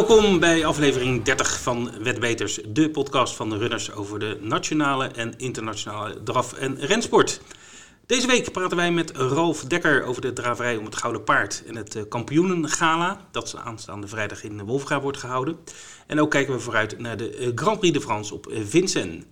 Welkom bij aflevering 30 van Wetbeters, de podcast van de runners over de nationale en internationale draf- en rensport. Deze week praten wij met Ralf Dekker over de draverij om het Gouden Paard en het eh, kampioenengala, dat aanstaande vrijdag in Wolfga wordt gehouden. En ook kijken we vooruit naar de eh, Grand Prix de France op eh, Vincennes.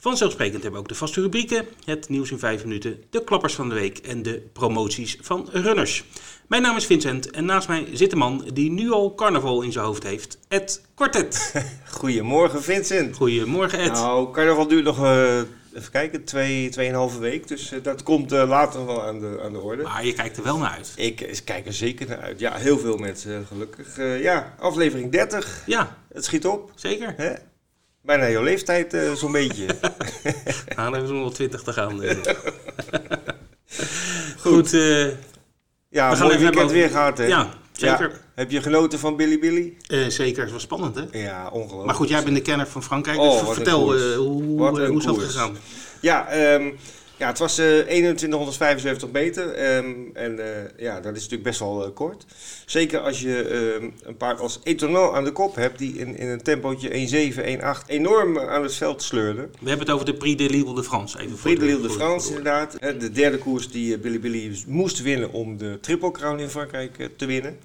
Vanzelfsprekend hebben we ook de vaste rubrieken, het nieuws in 5 minuten, de klappers van de week en de promoties van runners. Mijn naam is Vincent en naast mij zit een man die nu al carnaval in zijn hoofd heeft, Ed Quartet. Goedemorgen Vincent. Goedemorgen Ed. Nou, carnaval duurt nog, uh, even kijken, twee, tweeënhalve week. Dus uh, dat komt uh, later wel aan de, aan de orde. Maar je kijkt er wel naar uit. Ik kijk er zeker naar uit. Ja, heel veel mensen gelukkig. ja, aflevering 30. Ja. Het schiet op. Zeker. Hè? Bijna jouw leeftijd zo'n beetje. nou, dan hebben we nog wel twintig te gaan. Goed. Goed ja, we mooi weekend weer gehad, hè? Ja, zeker. Ja. Heb je genoten van Billy Billy? Uh, zeker, het was spannend, hè? Ja, ongelooflijk. Maar goed, jij bent de kenner van Frankrijk, dus oh, vertel, uh, hoe, hoe is dat gegaan? Ja, um, ja, het was uh, 2175 meter. Um, en uh, ja, dat is natuurlijk best wel uh, kort. Zeker als je um, een paard als Etonal aan de kop hebt, die in, in een tempootje 1,7, 1,8 enorm aan het veld sleurde. We hebben het over de Prix de Lille de France. Even Prix de Lille de France, inderdaad. De derde koers die Billy Billy moest winnen om de Triple Crown in Frankrijk te winnen.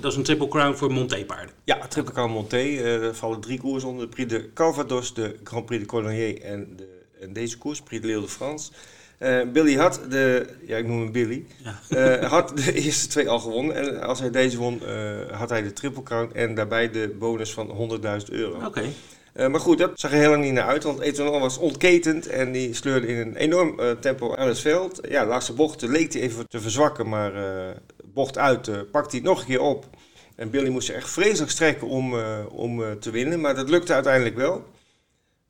Dat is een Triple Crown voor Monté-paarden. Ja, Triple Crown Monté. er vallen drie koers onder. De Prix de Calvados, de Grand Prix de Colonier en, de, en deze koers, Prix de Lille de France. Uh, Billy had de, ja ik noem hem Billy, ja. uh, had de eerste twee al gewonnen. En als hij deze won, uh, had hij de triple crown en daarbij de bonus van 100.000 euro. Oké. Okay. maar goed, dat zag er heel lang niet naar uit, want Etonal was ontketend en die sleurde in een enorm tempo aan het veld. Ja, de laatste bocht leek hij even te verzwakken, maar bocht uit pakt hij het nog een keer op. En Billy moest zich echt vreselijk strekken om, om te winnen, maar dat lukte uiteindelijk wel.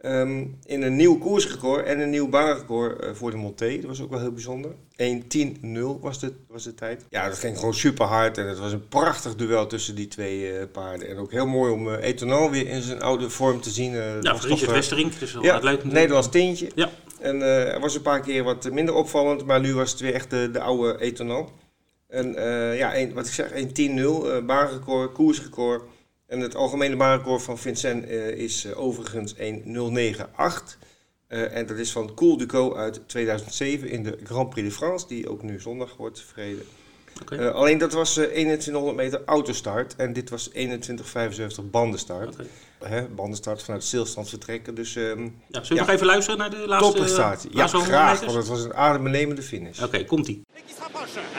Um, in een nieuw koersrecord en een nieuw baanrecord uh, voor de Monté. Dat was ook wel heel bijzonder. 1.10.0 was de, was de tijd. Ja, dat ging gewoon super hard. En het was een prachtig duel tussen die twee uh, paarden. En ook heel mooi om uh, Etonal weer in zijn oude vorm te zien. Uh, ja, Richard Westerink. Dus ja, leuk. Nederlands tintje. Ja. En er was een paar keer wat minder opvallend. Maar nu was het weer echt de, de oude Etonal. En ja, een, wat ik zeg, 1.10.0. baanrecord, koersrecord. En het algemene baanrecord van Vincent uh, is uh, overigens 1.098. Uh, en dat is van Cool Duco uit 2007 in de Grand Prix de France, die ook nu zondag wordt verreden. Okay. Uh, alleen dat was uh, 2100 meter autostart en dit was 2175 bandenstart. Okay. Hè, bandenstart vanuit stilstand vertrekken. Dus, um, ja, zullen we ja. nog even luisteren naar de laatste Topprestatie. Ja, graag, want het was een adembenemende finish. Oké, okay, komt-ie.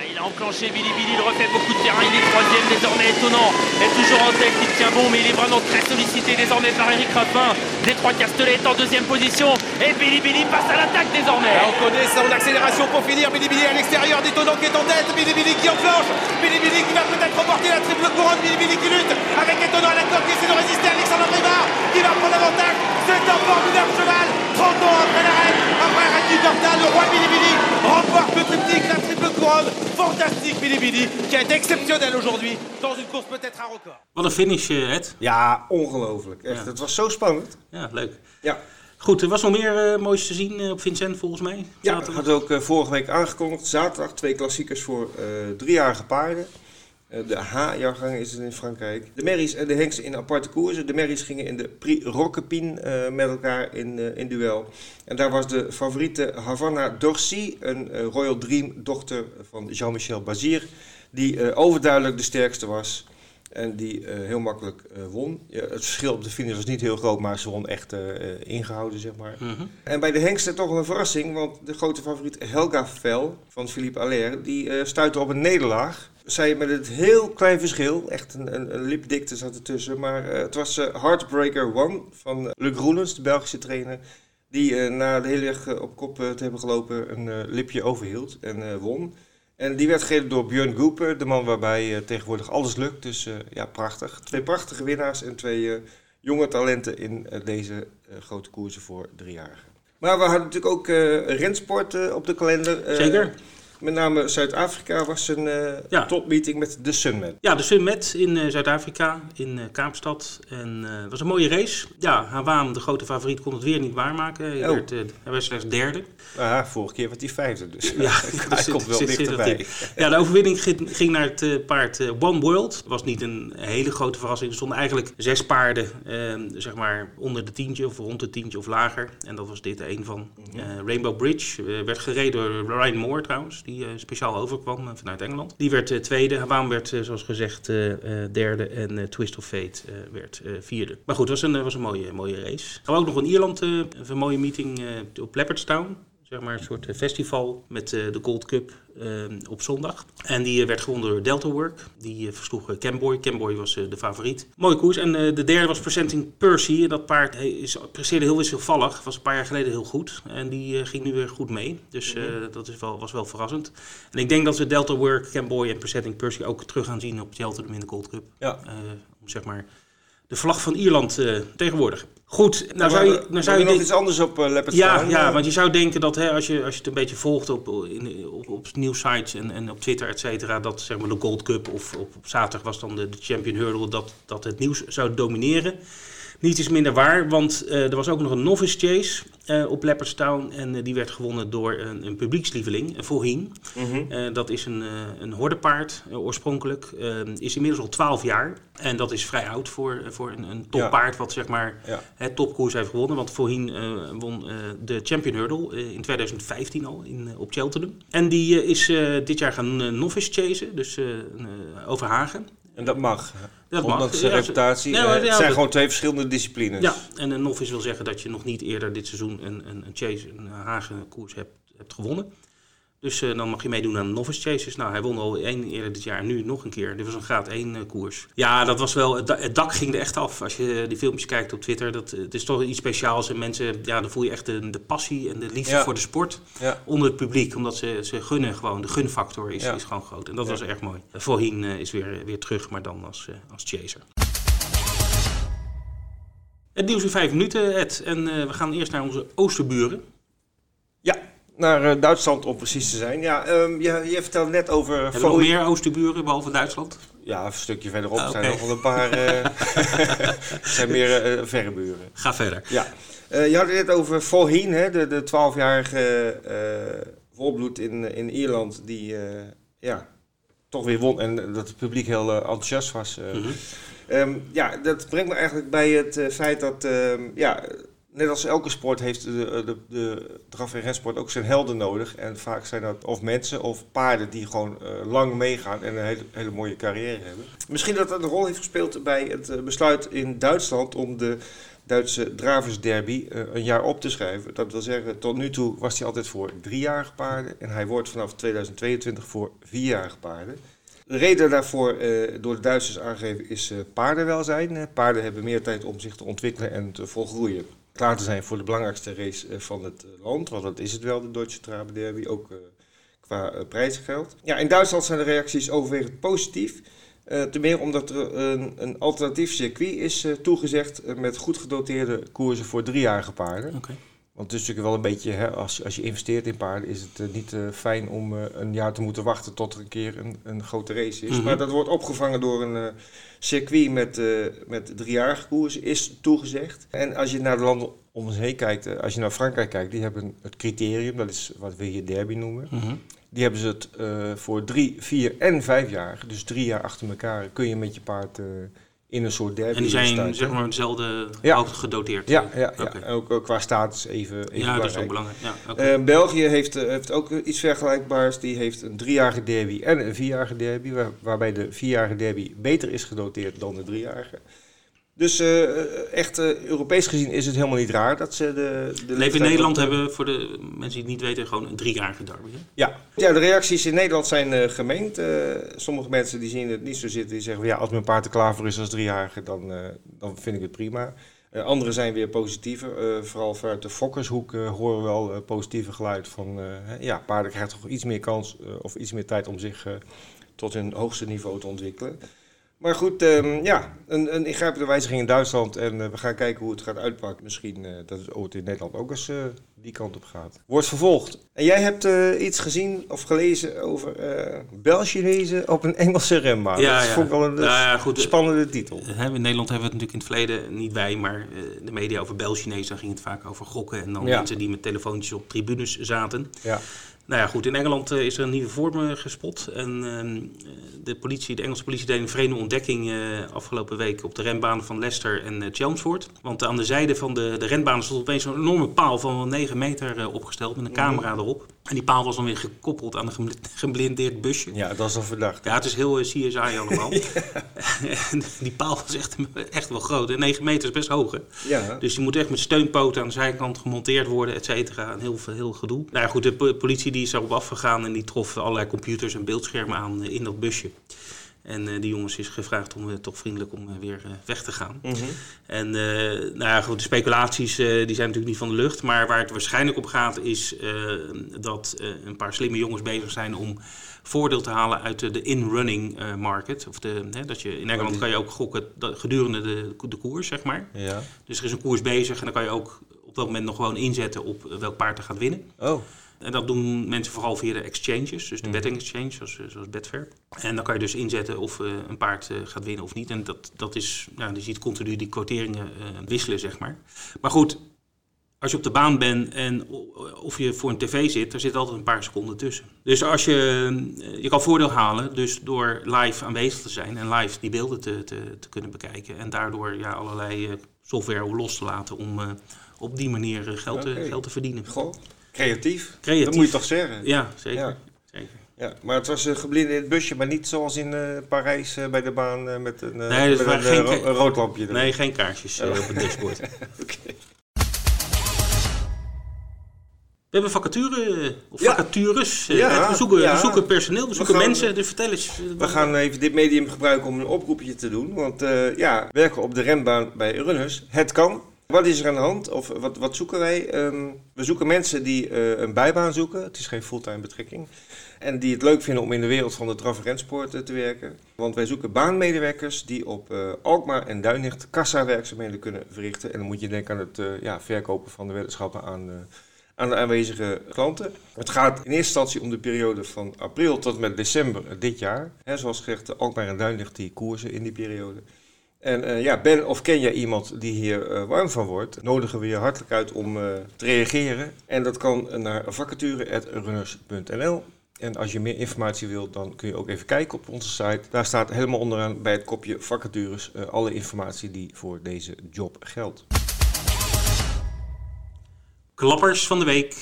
Il a enclenché Billy Billy, il refait beaucoup de terrain, il est troisième désormais étonnant, est toujours en tête, il tient bon mais il est vraiment très sollicité désormais par Eric Raffin. Détroit Castelet est en deuxième position. Et Billy Billy passe à l'attaque désormais. Là, on connaît son accélération pour finir, Billy Billy à l'extérieur, d'étonnant qui est en tête, Billy Billy qui enclenche, Billy Billy qui va peut-être remporter la triple couronne, Billy Billy qui lutte avec étonnant à la corde qui essaie de résister Alexandre Rivard qui va prendre l'avantage, c'est un formidable cheval, 30 ans après la reine, après la reine du Dortal, le roi Billy Billy remporte le triptyque, la triple couronne, fantastique Billy Billy, qui a été exceptionnel aujourd'hui dans une course peut-être un record. Wat een finish, Ed. Ja, ongelooflijk. Echt, ja. het was zo spannend. Ja, leuk. Ja. Goed, er was nog meer uh, moois te zien uh, op Vincent volgens mij. Ja, dat had ook uh, vorige week aangekondigd. Zaterdag twee klassiekers voor driejarige paarden. De H-jaargang is het in Frankrijk. De merries en de hengsten in aparte koersen. De merries gingen in de Prix Roquepin met elkaar in, in duel. En daar was de favoriete Havana Dorcy, een Royal Dream dochter van Jean-Michel Bazir, die overduidelijk de sterkste was. En die uh, heel makkelijk uh, won. Ja, het verschil op de finish was niet heel groot, maar ze won echt uh, ingehouden, zeg maar. Mm -hmm. En bij de hengsten toch een verrassing, want de grote favoriet Helga Vel van Philippe Allaire, die stuitte op een nederlaag. Zij met het heel klein verschil, echt een, een, een lipdikte zat ertussen. Maar het was Heartbreaker One van Luc Roelens, de Belgische trainer. Die na de hele weg op kop te hebben gelopen een lipje overhield en won. En die werd gegeven door Björn Gooper, de man waarbij uh, tegenwoordig alles lukt. Dus uh, ja, prachtig. Twee prachtige winnaars en twee uh, jonge talenten in deze grote koersen voor driejarigen. Maar we hadden natuurlijk ook rensport op de kalender. Zeker. Met name Zuid-Afrika was een uh, Ja. topmeeting met de Sunman. Ja, de Sunmet in eh, Zuid-Afrika, in eh, Kaapstad. En het was een mooie race. Ja, Hawaam, de grote favoriet, kon het weer niet waarmaken. Hij, Oh. werd, hij werd slechts derde. Ah, vorige keer was hij vijfde, dus Ja, hij dus komt zit- wel zit- dichterbij. Ja, de overwinning ging, ging naar het paard One World. was niet een hele grote verrassing. Er stonden eigenlijk zes paarden, eh, zeg maar, onder de tientje of rond de tientje of lager. En dat was dit een van. Mhm. Rainbow Bridge werd gereden door Ryan Moore trouwens, die eh, speciaal overkwam eh, vanuit Engeland. Die werd eh, tweede. Hawaam werd, zoals gezegd, derde. En Twist of Fate werd vierde. Maar goed, het was een, was een mooie, mooie race. Gaan we ook nog in Ierland een mooie meeting op Leopardstown zeg maar een soort eh, festival met eh, de Gold Cup eh, op zondag. En die werd gewonnen door Delta Work. Die versloeg Camboy. Camboy was de favoriet. Mooie koers. En de derde was Presenting Percy. En dat paard is, presteerde heel wisselvallig. Was een paar jaar geleden heel goed. En die ging nu weer goed mee. Dus eh, dat is wel, was wel verrassend. En ik denk dat we Delta Work, Camboy en Presenting Percy ook terug gaan zien op Cheltenham in de Gold Cup. Ja. Om zeg maar de vlag van Ierland eh tegenwoordig. Goed, nou Nou, zou je, nou zou je nog iets anders op uh, Leopard ja, staan? ja, Eh, want je zou denken dat hè, als, je, als je het een beetje volgt op, in, op, op nieuwsites en, en op Twitter, et cetera, dat zeg maar de Gold Cup of op, op zaterdag was dan de, de Champion Hurdle, dat, dat het nieuws zou domineren. Niets is minder waar, want eh, er was ook nog een novice chase eh, op Leopardstown en eh, die werd gewonnen door een, een publiekslieveling, een Volhien. mhm. Dat is een, een hordepaard oorspronkelijk. Eh, is inmiddels al 12 jaar. En dat is vrij oud voor, voor een, een toppaard wat zeg maar Ja. het topkoers heeft gewonnen. Want voorheen eh, won de Champion Hurdle in 2015 al in, op Cheltenham. En die is dit jaar gaan novice chasen, dus eh, eh, over Hagen. En dat mag. Dat mag. Ondanks zijn Ja, reputatie. Eh, het ja, zijn gewoon twee verschillende disciplines. Ja, en een novice wil zeggen dat je nog niet eerder dit seizoen een, een, een chase, een Hagen koers hebt, hebt gewonnen. Dus eh, dan mag je meedoen aan novice chases. Nou, hij won al één eerder dit jaar, nu nog een keer. Dit was een graad 1 eh, koers. Ja, dat was wel, het, da- het dak ging er echt af. Als je die filmpjes kijkt op Twitter, dat, eh, het is toch iets speciaals. En mensen, ja, dan voel je echt de, de passie en de liefde Ja. voor de sport Ja. onder het publiek. Omdat ze, ze gunnen gewoon, de gunfactor is, Ja. is gewoon groot. En dat was erg mooi. Voorheen is weer, weer terug, maar dan als, als chaser. Het nieuws in vijf minuten, Ed. En we gaan eerst naar onze oosterburen. Naar eh, Duitsland om precies te zijn. Ja, ehm, je, je vertelde net over... Hebben we nog Volley- meer oosterburen, behalve Duitsland? Ja, een stukje verderop Ah, zijn nog wel een paar... eh zijn meer eh, verre buren. Ga verder. Ja, je had het net over Volheen, hè, de, de 12-jarige eh, volbloed in, in Ierland, die ja, toch weer won en dat het publiek heel enthousiast was. Mhm. Ehm, ja, dat brengt me eigenlijk bij het feit dat, ehm, ja, net als elke sport heeft de, de, de draf- en rensport ook zijn helden nodig. En vaak zijn dat of mensen of paarden die gewoon eh, lang meegaan en een hele, mooie carrière hebben. Misschien dat dat een rol heeft gespeeld bij het eh, besluit in Duitsland om de Duitse Draversderby eh, een jaar op te schrijven. Dat wil zeggen, tot nu toe was hij altijd voor driejarige paarden en hij wordt vanaf 2022 voor vierjarige paarden. De reden daarvoor door de Duitsers aangegeven is paardenwelzijn. Paarden hebben meer tijd om zich te ontwikkelen en te volgroeien. Klaar te zijn voor de belangrijkste race eh, van het eh, land, want dat is het wel, de Deutsche Trabenderby, ook eh, qua prijzengeld. Ja, in Duitsland zijn de reacties overwegend positief. Eh ten meer omdat er een, een alternatief circuit is toegezegd met goed gedoteerde koersen voor driejarige paarden. Want het is natuurlijk wel een beetje, hè, als, als je investeert in paarden, is het eh, niet eh, fijn om eh, een jaar te moeten wachten tot er een keer een, een grote race is. Mhm. Maar dat wordt opgevangen door een circuit met, met driejarige koersen, is toegezegd. En als je naar de landen om ons heen kijkt, als je naar Frankrijk kijkt, die hebben het criterium, dat is wat we hier derby noemen. Mhm. Die hebben ze het voor drie, vier en vijf jaar, dus drie jaar achter elkaar, kun je met je paard in een soort derby En die zijn zeg maar dezelfde Ja. gedoteerd. Ja, ja, ook eh, qua status even, even Ja, dat is ook belangrijk. belangrijk. Ja. Eh, België heeft, eh, heeft ook iets vergelijkbaars. Die heeft een driejarige derby en een vierjarige derby. Waar, waarbij de vierjarige derby beter is genoteerd dan de driejarige. Dus eh, echt eh, Europees gezien is het helemaal niet raar dat ze de, de Leven in Nederland hebben, voor de mensen die het niet weten, gewoon een driejarige derby. hè? Ja. ja, de reacties in Nederland zijn eh, gemengd. Eh, sommige mensen die zien het niet zo zitten. Die zeggen, van, ja, als mijn paard er klaar voor is als driejarige, dan, eh, dan vind ik het prima. Eh, anderen zijn weer positiever. Eh, vooral vanuit de fokkershoek eh, horen we wel eh, positieve geluid van... eh, ja, paarden krijgen toch iets meer kans eh, of iets meer tijd om zich eh, tot hun hoogste niveau te ontwikkelen. Maar goed, ehm, ja, een, een ingrijpende wijziging in Duitsland. En eh, we gaan kijken hoe het gaat uitpakken. Misschien eh, dat het ooit in Nederland ook eens eh, die kant op gaat. Wordt vervolgd. En jij hebt iets gezien of gelezen over Bel-Chinezen op een Engelse rembaan. Ja, dat ja. vond ik wel een Nou ja, goed, spannende titel. Hè, in Nederland hebben we het natuurlijk in het verleden, niet wij, maar de media over Bel-Chinees, dan ging het vaak over gokken en dan mensen die met telefoontjes op tribunes zaten. Ja. Nou ja, goed, in Engeland eh, is er een nieuwe vorm eh, gespot. En ehm, de, politie, de Engelse politie deed een vreemde ontdekking eh, afgelopen week op de renbaan van Leicester en Chelmsford. Want aan de zijde van de, de renbaan stond opeens zo'n enorme paal van wel 9 meter opgesteld met een camera erop. En die paal was dan weer gekoppeld aan een gebl- geblindeerd busje. ja, dat is al verdacht. Ja, het is heel eh, CSI allemaal. En die paal was echt, echt wel groot. En 9 meter is best hoog, hè? Ja. Dus die moet echt met steunpoten aan de zijkant gemonteerd worden, et cetera. Een heel, veel- heel gedoe. Nou ja, goed, de po- politie die is daarop afgegaan en die trof allerlei computers en beeldschermen aan eh, in dat busje. En eh, die jongens is gevraagd om eh, toch vriendelijk om eh, weer weg te gaan. Mhm. En nou ja, goed, de speculaties die zijn natuurlijk niet van de lucht. Maar waar het waarschijnlijk op gaat is dat een paar slimme jongens bezig zijn om voordeel te halen uit de, in-running market. Of de, hè, dat je, in Engeland die- kan je ook gokken dat- gedurende de, de koers, zeg maar. Ja. Dus er is een koers bezig en dan kan je ook op dat moment nog gewoon inzetten op welk paard er gaat winnen. Oh. En dat doen mensen vooral via de exchanges, dus de betting exchange, zoals, eh, zoals Betfair. En dan kan je dus inzetten of eh, een paard eh, gaat winnen of niet. En dat, dat is, nou, je ziet continu die quoteringen wisselen, zeg maar. Maar goed, als je op de baan bent en of je voor een tv zit, er zit altijd een paar seconden tussen. Dus als je, je kan voordeel halen dus door live aanwezig te zijn en live die beelden te, te, te kunnen bekijken. En daardoor ja, allerlei software los te laten om op die manier geld, te- geld te verdienen. Goh. Creatief. Creatief. Dat moet je toch zeggen? Ja, zeker. Ja. zeker. Ja, maar het was een geblindeerd busje, maar niet zoals in eh, Parijs eh, bij de baan eh, met een, eh, Nee, dat met waren een, geen eh, ro- ke- een rood lampje. erin. Nee, geen kaarsjes eh, op het dashboard. Oké. We hebben vacature, eh, of Ja. vacatures. eh, Ja, we, zoeken, ja. we zoeken personeel, we zoeken gaan- mensen. Dus vertel eens. eh, We gaan even dit medium gebruiken om een oproepje te doen. Want eh, ja, werken op de renbaan bij runners, het kan. Wat is er aan de hand? Of wat, wat zoeken wij? Ehm, we zoeken mensen die eh, een bijbaan zoeken. Het is geen fulltime betrekking. En die het leuk vinden om in de wereld van de draf- eh, te werken. Want wij zoeken baanmedewerkers die op eh, Alkmaar en Duinlicht kassawerkzaamheden kunnen verrichten. En dan moet je denken aan het ja, verkopen van de weddenschappen aan, de aanwezige klanten. Het gaat in eerste instantie om de periode van april tot en met december dit jaar. Hè, zoals gezegd, Alkmaar en Duinlicht die koersen in die periode. En eh, ja, ben of ken jij iemand die hier eh, warm van wordt, nodigen we je hartelijk uit om eh, te reageren. En dat kan naar vacature.runners.nl. En als je meer informatie wilt, dan kun je ook even kijken op onze site. Daar staat helemaal onderaan bij het kopje vacatures alle informatie die voor deze job geldt. Klappers van de week.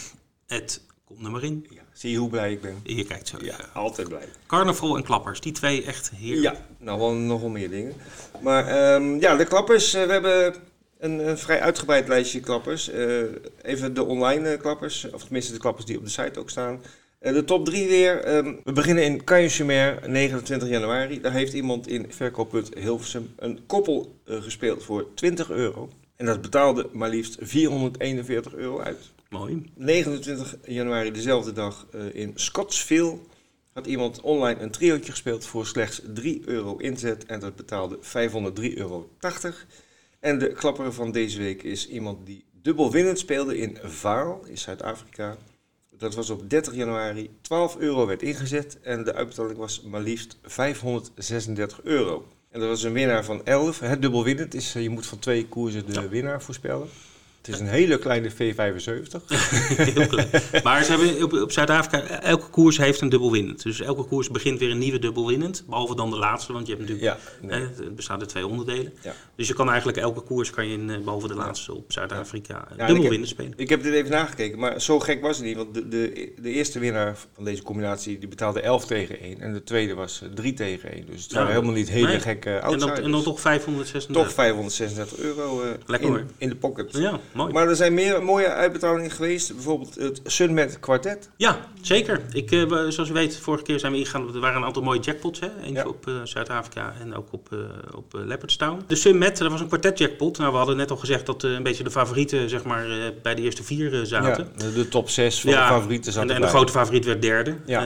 Het komt er maar in. Ja, zie je hoe blij ik ben? Je kijkt zo. Ja, altijd blij. Carnaval en klappers. Die twee echt heerlijk. Ja, nou wel nog wel meer dingen. Maar ehm, ja, de klappers. eh, we hebben een, een vrij uitgebreid lijstje klappers. Eh, even de online eh, klappers, of tenminste de klappers die op de site ook staan. De top 3 weer. ehm, we beginnen in Canyon-sur-Mer, 29 januari. Daar heeft iemand in verkooppunt Hilversum een koppel gespeeld voor 20 euro. En dat betaalde maar liefst 441 euro uit. Mooi. 29 januari, dezelfde dag, eh, in Scottsville had iemand online een triootje gespeeld voor slechts 3 euro inzet en dat betaalde 503,80 euro. En de klapper van deze week is iemand die dubbel winnend speelde in Vaal in Zuid-Afrika. Dat was op 30 januari, 12 euro werd ingezet en de uitbetaling was maar liefst 536 euro. En dat was een winnaar van 11. Het dubbel winnend is, eh, je moet van twee koersen de winnaar voorspellen. Het is een hele kleine V75. Heel klein. Maar ze hebben op, op Zuid-Afrika, elke koers heeft een dubbel winnend. Dus elke koers begint weer een nieuwe dubbel winnend. Behalve dan de laatste, want je hebt natuurlijk, Ja, nee. hè, het bestaat uit twee onderdelen. Ja. Dus je kan eigenlijk elke koers, kan je in, eh, behalve de laatste op Zuid-Afrika, Ja, en dubbel ik heb- winnend spelen. Ik heb dit even nagekeken, maar zo gek was het niet. Want de, de, de eerste winnaar van deze combinatie die betaalde 11 tegen 1. En de tweede was eh, 3 tegen 1. Dus het waren helemaal niet hele nee. gekke En outsiders. dan, en dan toch 536. Toch 536 euro eh, in, in de pocket. Ja, mooi. Maar er zijn meer mooie uitbetalingen geweest. Bijvoorbeeld het Sunmet kwartet. Ja, zeker. Ik, eh, zoals u weet, vorige keer zijn we ingegaan. Er waren een aantal mooie jackpots. Hè? Eentje Ja. op eh, Zuid-Afrika en ook op, eh op Leopardstown. De Sunmet, dat was een kwartet jackpot. Nou, we hadden net al gezegd dat een beetje de favorieten zeg maar, bij de eerste vier zaten. Ja, de, top 6 van de favorieten en, zaten en de grote favoriet werd derde. Ja.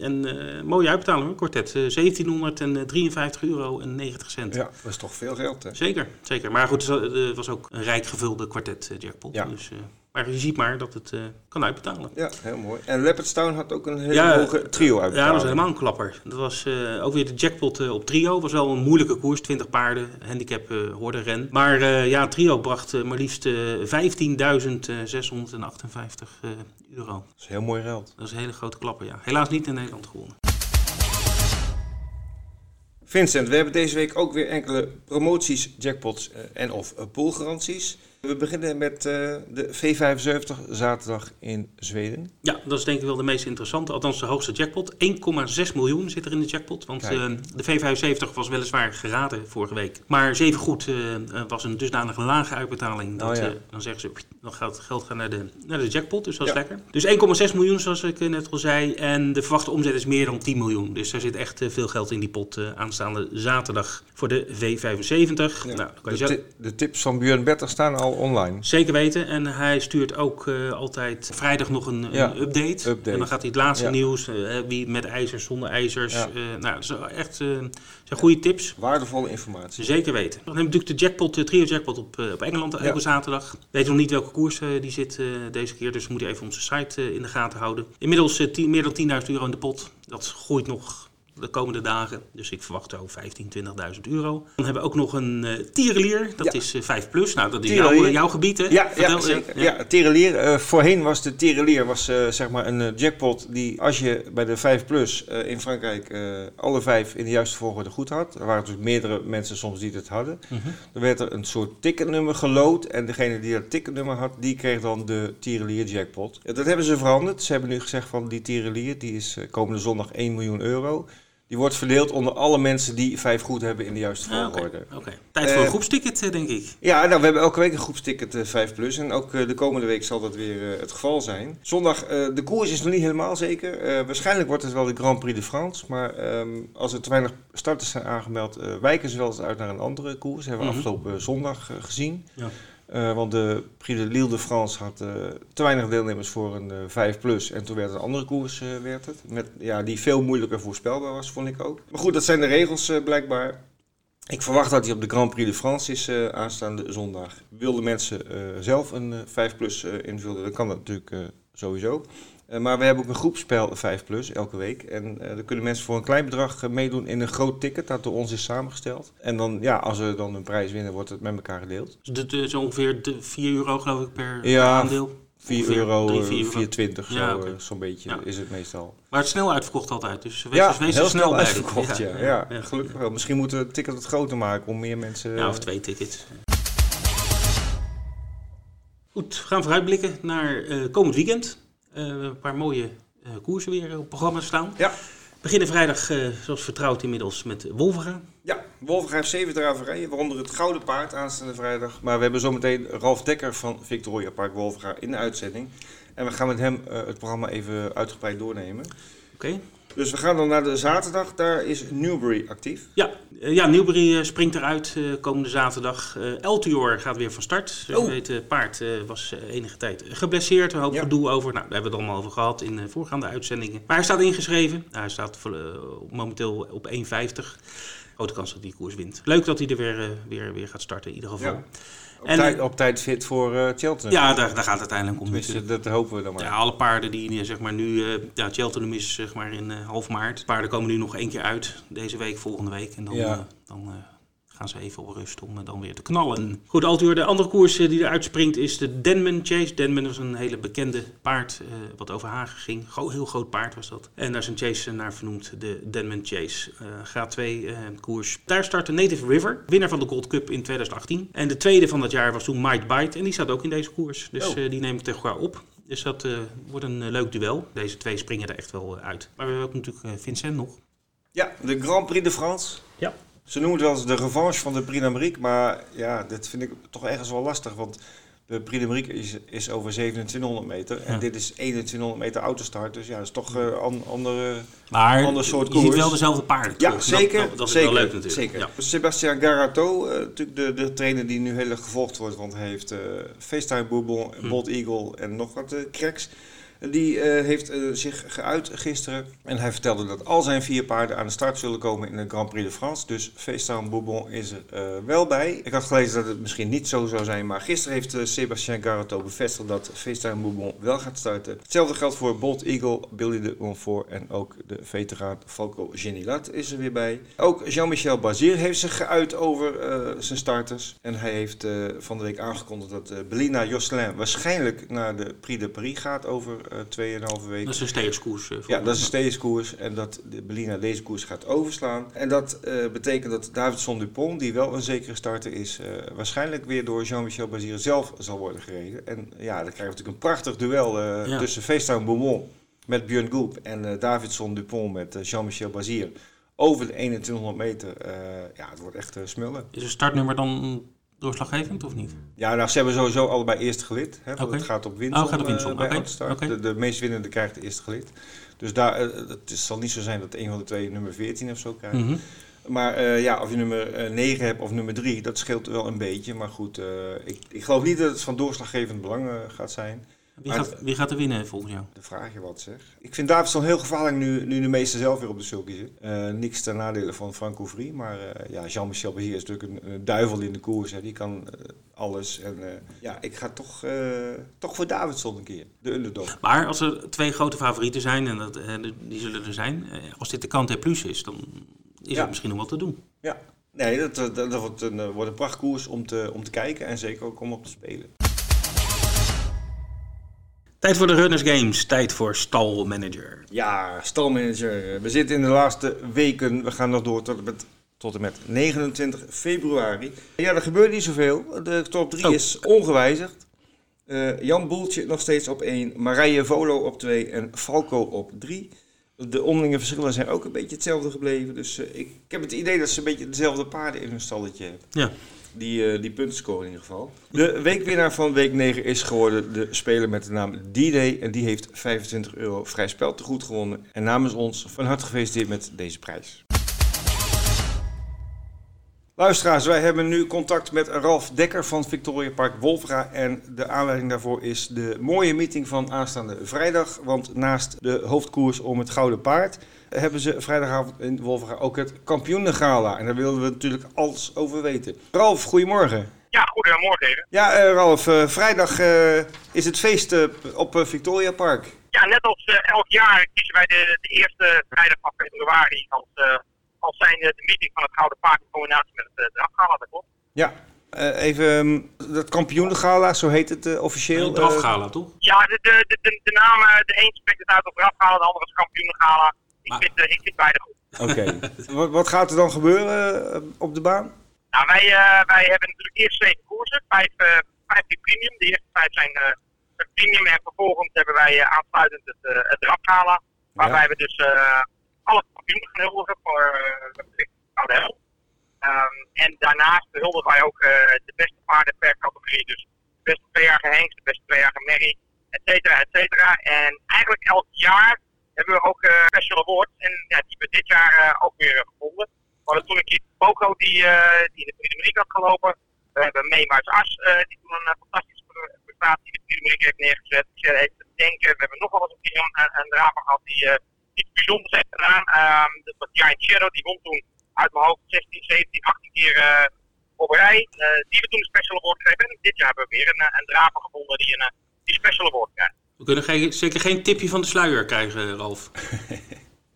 En mooie uitbetaling, hoor, kwartet. Eh, 1753 euro en 90 cent. Ja, dat is toch veel geld hè? Zeker, zeker. Maar goed, het was ook een rijk gevulde kwartet eh, jackpot. Ja. Dus, eh, Maar je ziet maar dat het eh, kan uitbetalen. Ja, heel mooi. En Leopardstown had ook een hele Ja, hoge trio uit. Ja, dat was helemaal een klapper. Dat was ook weer de jackpot op trio. was wel een moeilijke koers, 20 paarden, handicap hoorde ren. Maar ja, trio bracht maar liefst 15.658 euro. Dat is heel mooi geld. Dat is een hele grote klapper, ja. Helaas niet in Nederland gewonnen. Vincent, we hebben deze week ook weer enkele promoties, jackpots en of poolgaranties. We beginnen met uh, de V75 zaterdag in Zweden. Ja, dat is denk ik wel de meest interessante, althans de hoogste jackpot. 1,6 miljoen zit er in de jackpot, want uh, de V75 was weliswaar geraden vorige week. Maar zeven goed uh, was een dusdanig lage uitbetaling. Dat, oh, ja. dan zeggen ze, dan gaat het geld gaan naar de, naar de jackpot, dus dat is ja. lekker. Dus 1,6 miljoen zoals ik net al zei. En de verwachte omzet is meer dan 10 miljoen. Dus er zit echt veel geld in die pot aanstaande zaterdag voor de V75. Ja. Nou, kan de, je de tips van Björn Better staan al online. Zeker weten. En hij stuurt ook uh, altijd vrijdag nog een, Ja, een update. update. En dan gaat hij het laatste Ja. nieuws. eh, wie met ijzers, zonder ijzers. Ja. eh, nou, dat is echt eh, zijn goede tips. Waardevolle informatie. Zeker weten. Dan hebben we natuurlijk de jackpot, de trio jackpot op, eh, op Engeland elke zaterdag. Weten nog niet welke koers eh, die zit eh, deze keer. Dus we moeten even onze site eh, in de gaten houden. Inmiddels eh, meer dan 10.000 euro in de pot. Dat groeit nog de komende dagen. Dus ik verwacht zo 15.000, 20.000 euro. Dan hebben we ook nog een eh tierenlier. Dat Ja. is eh 5 plus. Nou, dat is jouw, jouw gebied hè? Ja, ja, Vertel, eh, zeker. Ja, Tirelier. eh, voorheen was de Tirelier was, eh, zeg maar een eh, jackpot die als je bij de 5 plus eh, in Frankrijk eh, alle vijf in de juiste volgorde goed had. Er waren dus meerdere mensen soms die het hadden. Mhm. Dan werd er een soort ticketnummer gelood en degene die dat ticketnummer had, die kreeg dan de Tirelier jackpot. Eh, Dat hebben ze veranderd. Ze hebben nu gezegd van die Tirelier, die is eh, komende zondag 1 miljoen euro. Die wordt verdeeld onder alle mensen die vijf goed hebben in de juiste Ah, Oké, volgorde. oké. Tijd voor een Eh, groepsticket, eh, denk ik. Ja, nou, we hebben elke week een groepsticket eh, 5 plus. En ook eh, de komende week zal dat weer eh, het geval zijn. Zondag, eh, de koers is nog niet helemaal zeker. Eh, waarschijnlijk wordt het wel de Grand Prix de France. Maar ehm, als er te weinig starters zijn aangemeld, eh, wijken ze wel eens uit naar een andere koers. Dat hebben we Mhm. afgelopen zondag eh, gezien. Ja. Eh, want de Prix de Lille de France had eh, te weinig deelnemers voor een eh 5 plus. En toen werd het een andere koers eh, werd het. Met, ja, die veel moeilijker voorspelbaar was, vond ik ook. Maar goed, dat zijn de regels eh, blijkbaar. Ik verwacht dat hij op de Grand Prix de France is eh, aanstaande zondag. Wilden mensen eh, zelf een eh, 5 plus eh, invullen, dan kan dat natuurlijk eh, sowieso. Eh, maar we hebben ook een groepspel 5 plus elke week. En eh dan kunnen mensen voor een klein bedrag eh, meedoen in een groot ticket dat door ons is samengesteld. En dan, ja, als we dan een prijs winnen, wordt het met elkaar gedeeld. Dus dit is ongeveer de 4 euro, geloof ik, per Ja, aandeel. 4 Ongeveer euro, drie, eh, vier euro. 4,20 zo, Ja, eh, zo'n beetje Ja. is het meestal. Maar het snel uitverkocht altijd. Dus wees, Ja, wees er heel snel uitverkocht, ja. Ja, gelukkig wel. Misschien moeten we het ticket wat groter maken om meer mensen... Ja, of twee tickets. Goed, we gaan vooruitblikken naar eh, komend weekend. Eh, we hebben een paar mooie eh, koersen weer op het programma staan. Ja. We beginnen vrijdag, eh, zoals vertrouwd inmiddels, met Wolvera. Ja, Wolverga heeft zeven draverijen, waaronder het Gouden Paard aanstaande vrijdag. Maar we hebben zometeen Ralf Dekker van Victoria Park Wolverga in de uitzending. En we gaan met hem het programma even uitgebreid doornemen. Oké. Dus we gaan dan naar de zaterdag, daar is Newbury actief. Ja, eh, ja, Newbury eh, springt eruit eh, komende zaterdag. Eltior gaat weer van start. Oh. weet, het paard was enige tijd geblesseerd. Een hoop Ja. gedoe over. Nou, daar hebben we het allemaal over gehad in voorgaande uitzendingen. Maar hij staat ingeschreven. Hij staat momenteel op 1,50. Grote kans dat hij die koers wint. Leuk dat hij er weer, weer, weer gaat starten in ieder geval. Ja. Op, En- tijd, op tijd fit voor eh Cheltenham. Ja, daar, daar gaat het uiteindelijk om. Tenminste, natuurlijk. dat hopen we dan maar. Ja, alle paarden die zeg maar nu, eh ja, Cheltenham is zeg maar in eh, half maart. De paarden komen nu nog één keer uit, deze week, volgende week. En dan, Ja. dan gaan ze even op rust om eh, dan weer te knallen. Goed, Altuur, de andere koers eh, die eruit springt is de Denman Chase. Denman was een hele bekende paard eh, wat over Hagen ging. Go heel groot paard was dat. En daar is een chase naar vernoemd, de Denman Chase. Eh graad 2 eh, koers. Daar startte Native River, winnaar van de Gold Cup in 2018. En de tweede van dat jaar was toen Might Bite. En die staat ook in deze koers. Dus Oh. eh, die neem ik tegen elkaar op. Dus dat eh, wordt een leuk duel. Deze twee springen er echt wel uit. Maar we hebben ook natuurlijk Vincent nog. Ja, de Grand Prix de France. Ze noemen het wel eens de revanche van de Prix d'Amérique, maar ja, dat vind ik toch ergens wel lastig, want de Prix d'Amérique is, is over 2700 meter en Ja. dit is 2100 meter autostart, dus ja, dat is toch een an, andere... Maar Ander soort je ziet koers. wel dezelfde paarden. Ja, zeker. Dat, dat, dat is zeker, wel leuk natuurlijk. Zeker. Ja. Sebastian Garato, eh, natuurlijk de, de trainer die nu heel erg gevolgd wordt, want hij heeft eh FaceTime Bourbon, Hm. Bolt Eagle en nog wat eh cracks. Die eh, heeft eh, zich geuit gisteren. En hij vertelde dat al zijn vier paarden aan de start zullen komen in de Grand Prix de France. Dus Feestaan Bourbon is er eh, wel bij. Ik had gelezen dat het misschien niet zo zou zijn. Maar gisteren heeft Sébastien Garato bevestigd dat Feestaan Bourbon wel gaat starten. Hetzelfde geldt voor Bolt Eagle, Billy de Montfort en ook de veteraan Falco Genilat is er weer bij. Ook Jean-Michel Bazir heeft zich geuit over zijn starters. En hij heeft van de week aangekondigd dat Belina Josselin waarschijnlijk naar de Prix de Paris gaat over 2,5 weken. Dat is een steerskoers. Uh, ja, dat is een steerskoers. En dat de Belina deze koers gaat overslaan. En dat uh, betekent dat Davidson Dupont, die wel een zekere starter is, waarschijnlijk weer door Jean-Michel Bazir zelf zal worden gereden. En ja, dan krijgen we natuurlijk een prachtig duel ja. tussen Feesttuin Beaumont met Björn Goep en Davidson Dupont met Jean-Michel Bazir. Over de 2100 meter. ja, het wordt echt smullen. Is een startnummer dan doorslaggevend of niet? Ja, nou, ze hebben sowieso allebei eerste gelid. Hè, het gaat op Winson, Oh, gaat op eh. De, de meest winnende krijgt de eerste gelid. Dus daar, eh, het zal niet zo zijn dat een van de twee nummer 14 of zo krijgt. Mhm. Maar eh, ja, of je nummer eh, 9 hebt of nummer 3, dat scheelt wel een beetje. Maar goed, ik, ik geloof niet dat het van doorslaggevend belang gaat zijn. Wie, gaat, wie gaat er winnen volgens jou? De vraag je wat zeg. Ik vind Davidson heel gevaarlijk nu, nu de meeste zelf weer op de sulky zit. Eh, niks ten nadele van Franco Vrie. Maar eh, ja, Jean-Michel Bezier is natuurlijk een, een duivel in de koers. Hè. Die kan eh, alles. En ja, ik ga toch, toch voor Davidson een keer. De underdog. Maar als er twee grote favorieten zijn, en dat, die zullen er zijn, als dit de kant plus is, dan is Ja. er misschien nog wat te doen. Ja. Nee, dat, dat, dat wordt, een, wordt een prachtkoers om te, om te kijken. En zeker ook om op te spelen. Tijd voor de Runners Games, tijd voor stalmanager. Ja, stalmanager. We zitten in de laatste weken. We gaan nog door tot en met, tot en met 29 februari. Ja, er gebeurt niet zoveel. De top 3 Oh. is ongewijzigd. Eh, Jan Boeltje nog steeds op 1. Marije Volo op 2 en Falco op 3. De onderlinge verschillen zijn ook een beetje hetzelfde gebleven. Dus eh, ik, ik heb het idee dat ze een beetje dezelfde paarden in hun stalletje hebben. Ja, Die, eh, die punten scoren in ieder geval. De weekwinnaar van week 9 is geworden de speler met de naam D-Day. En die heeft 25 euro vrij spel te goed gewonnen. En namens ons van harte gefeliciteerd met deze prijs. Luisteraars, wij hebben nu contact met Ralf Dekker van Victoria Park Wolfra. En de aanleiding daarvoor is de mooie meeting van aanstaande vrijdag. Want naast de hoofdkoers om het Gouden Paard hebben ze vrijdagavond in Wolfra ook het kampioenengala. En daar willen we natuurlijk alles over weten. Ralf, goedemorgen. Ja, goedemorgen even. Ja, eh, Ralf, eh, vrijdag eh, is het feest op Victoria Park. Ja, net als elk jaar kiezen wij de, de eerste vrijdag van februari als, eh, als zijn de meeting van het Gouden Paard in combinatie met het drafgala. Dat klopt. Ja. Eh, even, ehm, dat kampioenengala, zo heet het officieel. een drafgala toch? Ja, de, de, de, de, de naam, de een spreekt het uit als drafgala, de andere als kampioenengala. Ik, Maar- vind, ik vind beide goed. Oké. wat, wat gaat er dan gebeuren eh, op de baan? Nou, wij, eh, wij hebben natuurlijk eerst zeven koersen, vijf, eh vijf die premium. De eerste vijf zijn eh, premium en vervolgens hebben wij eh, aansluitend het, eh het. Waarbij Ja. we dus eh, alle kampioenen gaan huldigen voor eh, de Hel. Ehm, en daarnaast behuldigen wij ook eh, de beste paarden per categorie. Dus de beste tweejarige Hengst, de beste tweejarige Merrie, et cetera, et cetera. En eigenlijk elk jaar hebben we ook eh, special awards. En ja, die hebben we dit jaar eh, ook weer eh, gevonden. We hadden toen een keer Poco die, die in de Mariek had gelopen. We hebben Meemaus As, die toen een fantastische pre- prestatie in de Mariek heeft neergezet. Ik even te denken, we hebben nog wel eens een keer een, een, gehad die iets bijzonders heeft gedaan. Ehm, dat was Giant Shadow, die won toen uit mijn hoofd 16, 17, 18 keer eh, op rij. Eh, die we toen een special award gegeven. En dit jaar hebben we weer een, een draver gevonden die een die special award krijgt. We kunnen geen, zeker geen tipje van de sluier krijgen, Ralf.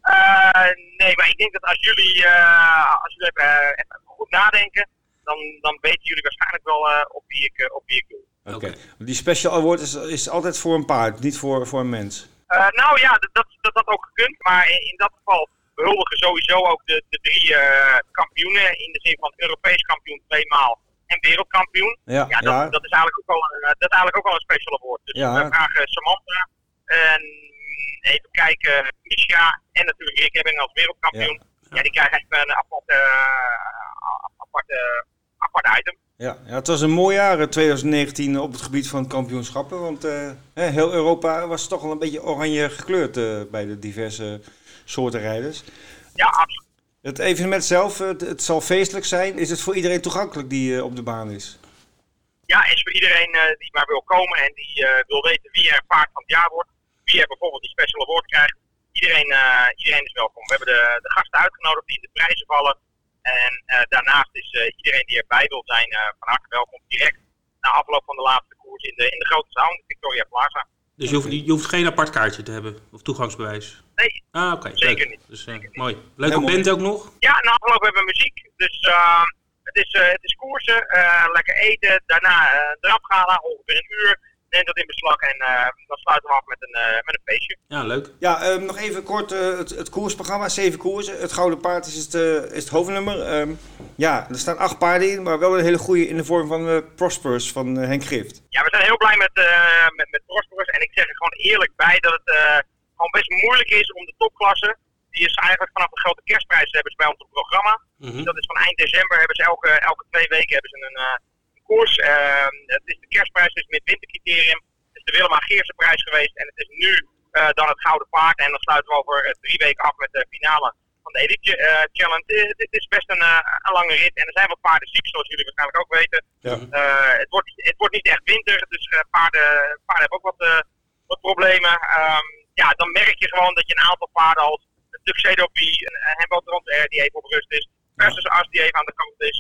Eh, nee, maar ik denk dat als jullie, eh, als jullie even, eh, even goed nadenken, dan, dan weten jullie waarschijnlijk wel eh, op, wie ik, eh, op wie ik doe. Oké. Die special award is, is altijd voor een paard, niet voor, voor een mens. Eh, nou ja, dat, dat, dat had ook gekund, maar in, in dat geval behuldigen sowieso ook de, de drie eh, kampioenen, in de zin van Europees kampioen tweemaal en wereldkampioen. Ja, Ja, dat, ja. dat is eigenlijk ook wel, een, eh, dat is eigenlijk ook wel een special award. Dus Ja. we vragen Samantha en even kijken, Misha en natuurlijk Rick Ebbing als wereldkampioen. Ja, die krijgen even een aparte, eh, aparte, aparte item. Ja, ja, het was een mooi jaar eh, 2019 op het gebied van kampioenschappen. Want eh, heel Europa was toch wel een beetje oranje gekleurd eh, bij de diverse soorten rijders. Ja, absoluut. Het evenement zelf, eh, het, het zal feestelijk zijn. Is het voor iedereen toegankelijk die eh, op de baan is? Ja, is voor iedereen eh, die maar wil komen en die eh, wil weten wie er paard van het jaar wordt. wie er bijvoorbeeld die special award krijgt. Iedereen, uh, iedereen is welkom. We hebben de, de gasten uitgenodigd die in de prijzen vallen. En uh, daarnaast is uh, iedereen die erbij wil zijn van harte welkom. Direct na afloop van de laatste koers in de, in de grote zaal, de Victoria Plaza. Dus je hoeft, je hoeft geen apart kaartje te hebben of toegangsbewijs? Nee, ah, oké. zeker leuk. niet. Dus, mooi. Leuke band ook nog? Ja, na afloop hebben we muziek. Dus het, is, het is koersen, lekker eten, daarna een drapgala, ongeveer een uur neemt dat in beslag en uh, dan sluiten we af met een, uh, met een feestje. Ja, leuk. Ja, um, nog even kort uh, het, het, koersprogramma. Zeven koersen. Het Gouden Paard is het, is het hoofdnummer. Um, ja, er staan acht paarden in, maar wel een hele goede in de vorm van Prosperous van Henk Grift. Ja, we zijn heel blij met, met, met Prosperous. En ik zeg er gewoon eerlijk bij dat het gewoon best moeilijk is om de topklasse... Die is eigenlijk vanaf de grote kerstprijs hebben ze bij ons op het programma. Mm -hmm. Dat is van eind december hebben ze elke, elke twee weken hebben ze een koers. Uh, het is de kerstprijs, het is met wintercriterium. Het is de Willem Geerse prijs geweest en het is nu uh, dan het Gouden Paard. En dan sluiten we over drie weken af met de finale van de Elite uh, Challenge. Het is best een, een, lange rit en er zijn wat paarden ziek, zoals jullie waarschijnlijk ook weten. Ja. het, wordt, het wordt niet echt winter, dus paarden, paarden hebben ook wat, wat problemen. Um, ja, dan merk je gewoon dat je een aantal paarden als Tuxedo B, een Hembo Transfer die even op rust is, versus As die even aan de kant is.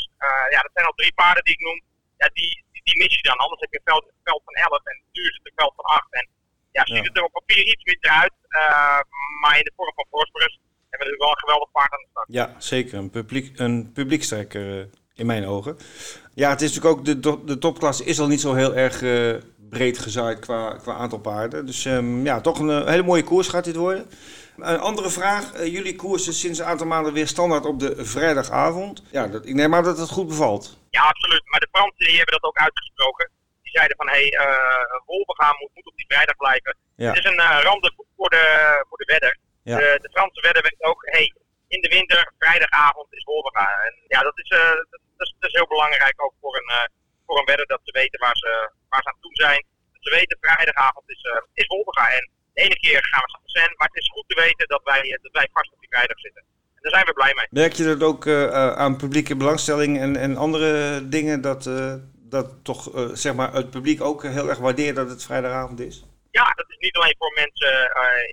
ja, dat zijn al drie paarden die ik noem ja, die, die, die, mis je dan. Anders heb je een veld, een veld van 11 en nu is het een veld van 8. En ja, ziet het er op papier iets minder uit, uh, maar in de vorm van Prosperous hebben we natuurlijk wel een geweldig paard aan de start. Ja, zeker. Een, publiek, een publiekstrekker uh, in mijn ogen. Ja, het is natuurlijk ook, de, de topklasse is al niet zo heel erg uh, breed gezaaid qua, qua aantal paarden. Dus um, ja, toch een hele mooie koers gaat dit worden. Een andere vraag. Uh, jullie koersen sinds een aantal maanden weer standaard op de vrijdagavond. Ja, dat, ik neem aan dat het goed bevalt. Ja, absoluut. Maar de Fransen die hebben dat ook uitgesproken. Die zeiden van, hé, hey, uh, Wolvergaan moet, moet op die vrijdag blijven. Ja. Het is een uh, rande voor de, voor de wedder. Ja. De, de Franse wedder weet ook, hé, hey, in de winter, vrijdagavond is Wolvergaan. En ja, dat is, dat, dat, is, dat is heel belangrijk ook voor een, voor een wedder dat ze weten waar ze, waar ze aan toe zijn. Dat ze weten, vrijdagavond is, is Wolvergaan. En de ene keer gaan we Saint maar het is goed te weten dat wij, dat wij vast op die vrijdag zitten. En daar zijn we blij mee. Merk je dat ook uh, aan publieke belangstelling en, en andere dingen, dat, uh, dat toch uh, zeg maar het publiek ook heel erg waardeert dat het vrijdagavond is? Ja, dat is niet alleen voor mensen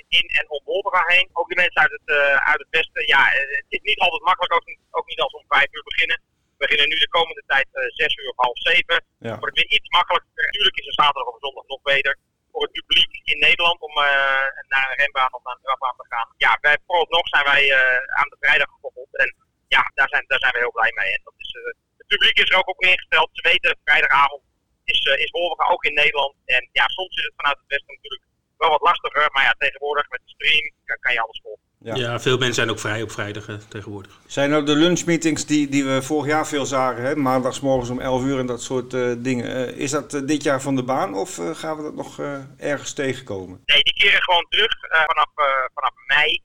in en om Wolverga heen. Ook de mensen uit het, uit het westen. Ja, het is niet altijd makkelijk, ook niet, ook niet als we om vijf uur beginnen. We beginnen nu de komende tijd zes uur of half zeven. Ja. Wordt het weer iets makkelijker. Natuurlijk is een zaterdag of zondag nog beter voor het publiek in Nederland om uh, naar een renbaan of naar een drafbaan te gaan. Ja, wij, vooralsnog zijn wij uh, aan de vrijdag gekoppeld. En ja, daar zijn, daar zijn we heel blij mee. En dat is, uh, het publiek is er ook op ingesteld. Ze weten, vrijdagavond is, is Wolverga ook in Nederland. En ja, soms is het vanuit het westen natuurlijk wel wat lastiger. Maar ja, tegenwoordig met de stream kan, kan je alles volgen. Ja. ja. veel mensen zijn ook vrij op vrijdag hè, tegenwoordig. Zijn nou de lunchmeetings die, die we vorig jaar veel zagen, hè? maandagsmorgens om 11 uur en dat soort uh, dingen. Uh, is dat uh, dit jaar van de baan of gaan we dat nog ergens tegenkomen? Nee, die keren gewoon terug. vanaf, vanaf mei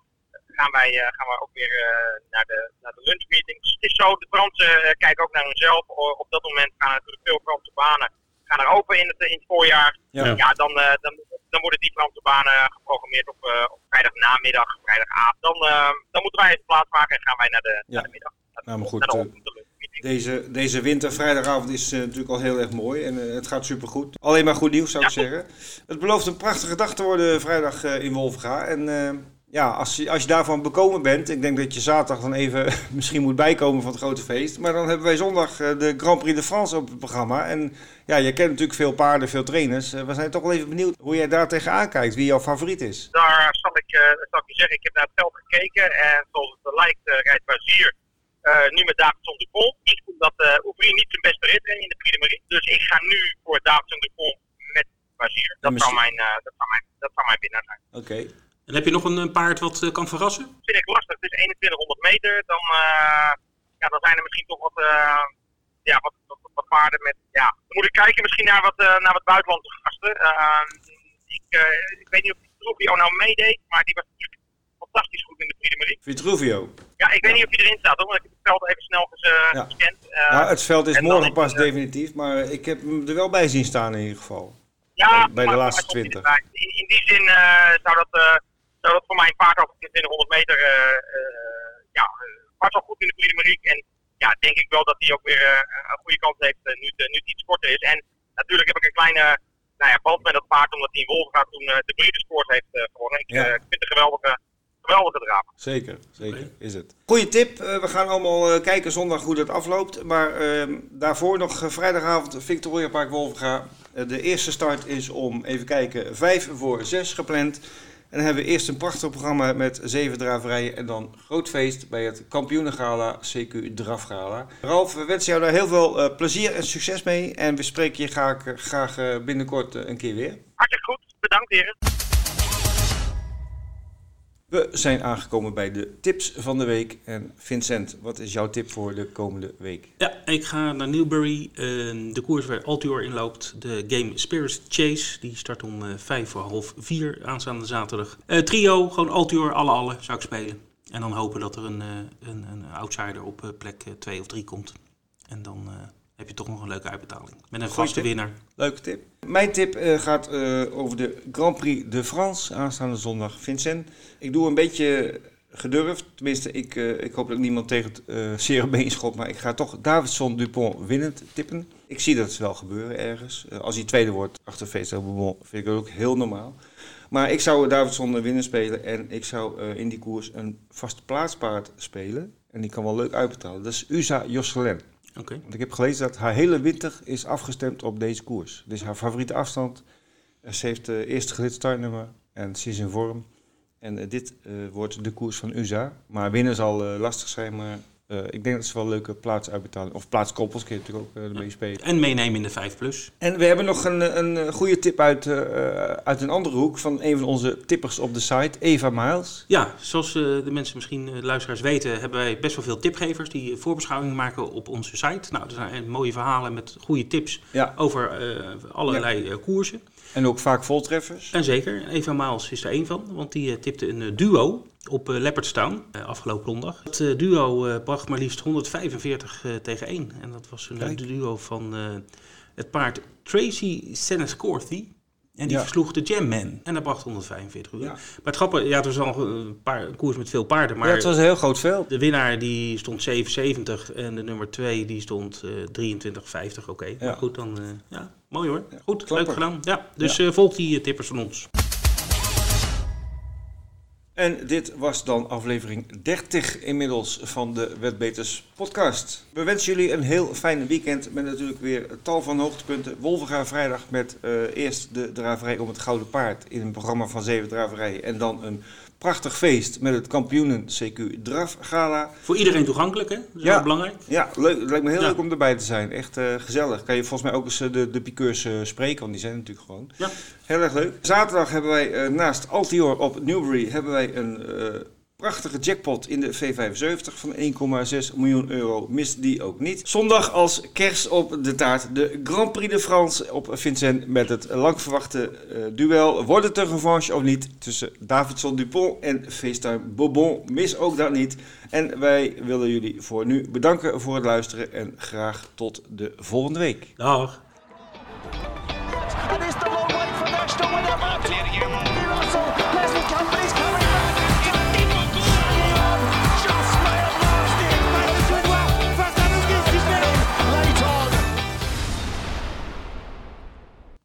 gaan wij gaan we ook weer naar, de, naar de lunchmeetings. Het is zo, de Fransen kijken ook naar hunzelf. Op dat moment gaan natuurlijk veel Franse banen gaan er open in het, in het voorjaar. Ja, ja dan, dan, dan worden die Franse banen geprogrammeerd op, uh, op vrijdagnamiddag, vrijdagavond. Dan, uh, dan moeten wij even plaatsmaken en gaan wij naar de, ja. naar de middag. Naar, nou, maar goed, naar de deze, deze winter, vrijdagavond, is natuurlijk al heel erg mooi en het gaat supergoed. Alleen maar goed nieuws zou ja, ik zeggen. Het belooft een prachtige dag te worden vrijdag in Wolfga. En ja, als je, als je daarvan bekomen bent, ik denk dat je zaterdag dan even misschien moet bijkomen van het grote feest. Maar dan hebben wij zondag de Grand Prix de France op het programma. En ja, je kent natuurlijk veel paarden, veel trainers. We zijn toch wel even benieuwd hoe jij daar tegenaan kijkt, wie jouw favoriet is. Daar zal ik, uh, zal ik je zeggen, ik heb naar het veld gekeken en zoals het lijkt uh, rijdt Bazier uh, nu met Davidson de Pol. Ik vond dat uh, Ouvry niet zijn beste rit in de Prix de Marie. Dus ik ga nu voor Davidson de Pol met Bazier. Dat, zou mijn, dat, zou mijn, dat zou mijn winnaar zijn. Oké. Okay. En heb je nog een, een paard wat uh, kan verrassen? Dat vind ik lastig. Het is 2100 meter. Dan, uh, ja, dan zijn er misschien toch wat, uh, ja, wat, wat, wat, paarden met. Ja, dan moet ik kijken misschien naar wat, naar wat buitenlandse gasten. ik, ik weet niet of Vitruvio nou meedeed, maar die was natuurlijk fantastisch goed in de Marie. Vitruvio? Ja, ik weet niet of hij erin staat hoor, want ik heb het veld even snel ges, ja. gescand. ja, het veld is morgen pas definitief, maar ik heb hem er wel bij zien staan in ieder geval. Ja, bij de laatste 20. In, in die zin zou dat zou dat voor mij een paard over 2200 meter uh, uh, ja, was al goed in de de Marie. En ja, denk ik wel dat hij ook weer een goede kans heeft nu, het, nu het iets korter is. En natuurlijk heb ik een kleine, nou ja, band met dat paard omdat hij in Wolvenga toen de Breeders' heeft gewonnen. Ik, Ja. ik vind het een geweldige, geweldige. Zeker, zeker is het. Goeie tip. Eh, we gaan allemaal eh, kijken zondag hoe dat afloopt. Maar ehm, daarvoor nog eh, vrijdagavond Victoria Park Wolvenga. Eh, de eerste start is om, even kijken, vijf voor zes gepland. En dan hebben we eerst een prachtig programma met zeven draverijen. En dan groot feest bij het kampioenengala CQ Drafgala. Ralf, we wensen jou daar heel veel eh, plezier en succes mee. En we spreken je graag, eh, graag eh, binnenkort een keer weer. Hartstikke goed. Bedankt heren. We zijn aangekomen bij de tips van de week. En Vincent, wat is jouw tip voor de komende week? Ja, ik ga naar Newbury. eh, de koers waar Altior in loopt. De Game Spirit Chase. Die start om eh, vijf voor half vier aanstaande zaterdag. Eh, trio, gewoon Altior, alle alle zou ik spelen. En dan hopen dat er een, eh, een, een outsider op plek 2 of 3 komt. En dan heb je toch nog een leuke uitbetaling. Met een Goeie vaste tip. winnaar. Leuke tip. Mijn tip eh, gaat eh, over de Grand Prix de France aanstaande zondag. Vincent, ik doe een beetje gedurfd. Tenminste, ik, eh, ik hoop dat niemand tegen het zere been schot. Maar ik ga toch Davidson Dupont winnend tippen. Ik zie dat wel gebeuren ergens. Als hij tweede wordt achter Feestel Bourbon vind ik dat ook heel normaal. Maar ik zou Davidson winnen spelen. En ik zou in die koers een vaste plaatspaard spelen. En die kan wel leuk uitbetalen. Dat is USA Josselin. Want ik heb gelezen dat haar hele winter is afgestemd op deze koers. Dit is haar favoriete afstand. Eh, Ze heeft het eerste gelid startnummer en ze is in vorm. En eh, dit eh, wordt de koers van USA. Maar winnen zal eh, lastig zijn, maar eh, ik denk dat ze wel leuke plaatsuitbetaling... Of plaatskoppels kun je natuurlijk ook eh, ermee spelen. En meenemen in de 5 plus. En we hebben nog een, een eh, goede tip uit, uit een andere hoek van een van onze tippers op de site, Eva Miles. Ja, zoals eh, de mensen misschien, eh, luisteraars weten, hebben wij best wel veel tipgevers die voorbeschouwingen maken op onze site. Nou, er zijn mooie verhalen met goede tips Ja, over eh, allerlei eh, koersen. En ook vaak voltreffers. En zeker, Eva Maals is er één van, want die eh, tipte een eh, duo op eh, Leopardstown afgelopen zondag. Het duo bracht maar liefst 145 eh, tegen 1. En dat was een Kijk. duo van het paard Tracy Senescorthy. En die Ja. versloeg de Jam Man. En dat bracht 145 uur. Ja. Maar het grappige, ja, het was al een, paar, een koers met veel paarden. Maar ja, het was een heel groot veld. de winnaar die stond 7,70 en de nummer 2 die stond eh 23,50. Oké, Ja. maar goed dan. ja, mooi hoor. Goed, klapper. leuk gedaan. Ja, dus eh volg die eh, tippers van ons. En dit was dan aflevering 30 inmiddels van de Wetbeters podcast. We wensen jullie een heel fijn weekend met natuurlijk weer tal van hoogtepunten. Wolvenga vrijdag met eh, eerst de draverij om het Gouden Paard in een programma van zeven draverijen. En dan een prachtig feest met het kampioenen CQ Draf Gala. Voor iedereen toegankelijk, hè? Dat is Ja. wel belangrijk. Ja, leuk. Het lijkt me heel Ja. leuk om erbij te zijn. Echt eh, gezellig. Kan je volgens mij ook eens eh, de, de piqueurs eh, spreken, want die zijn natuurlijk gewoon. Ja. Heel erg leuk. Zaterdag hebben wij naast Altior op Newbury hebben wij een prachtige jackpot in de V75 van 1,6 miljoen euro. Mis die ook niet. Zondag als kers op de taart de Grand Prix de France op Vincent met het lang verwachte eh, duel. Wordt het een revanche of niet tussen Davidson Dupont en FaceTime Bourbon? Mis ook dat niet. En wij willen jullie voor nu bedanken voor het luisteren en graag tot de volgende week. Dag.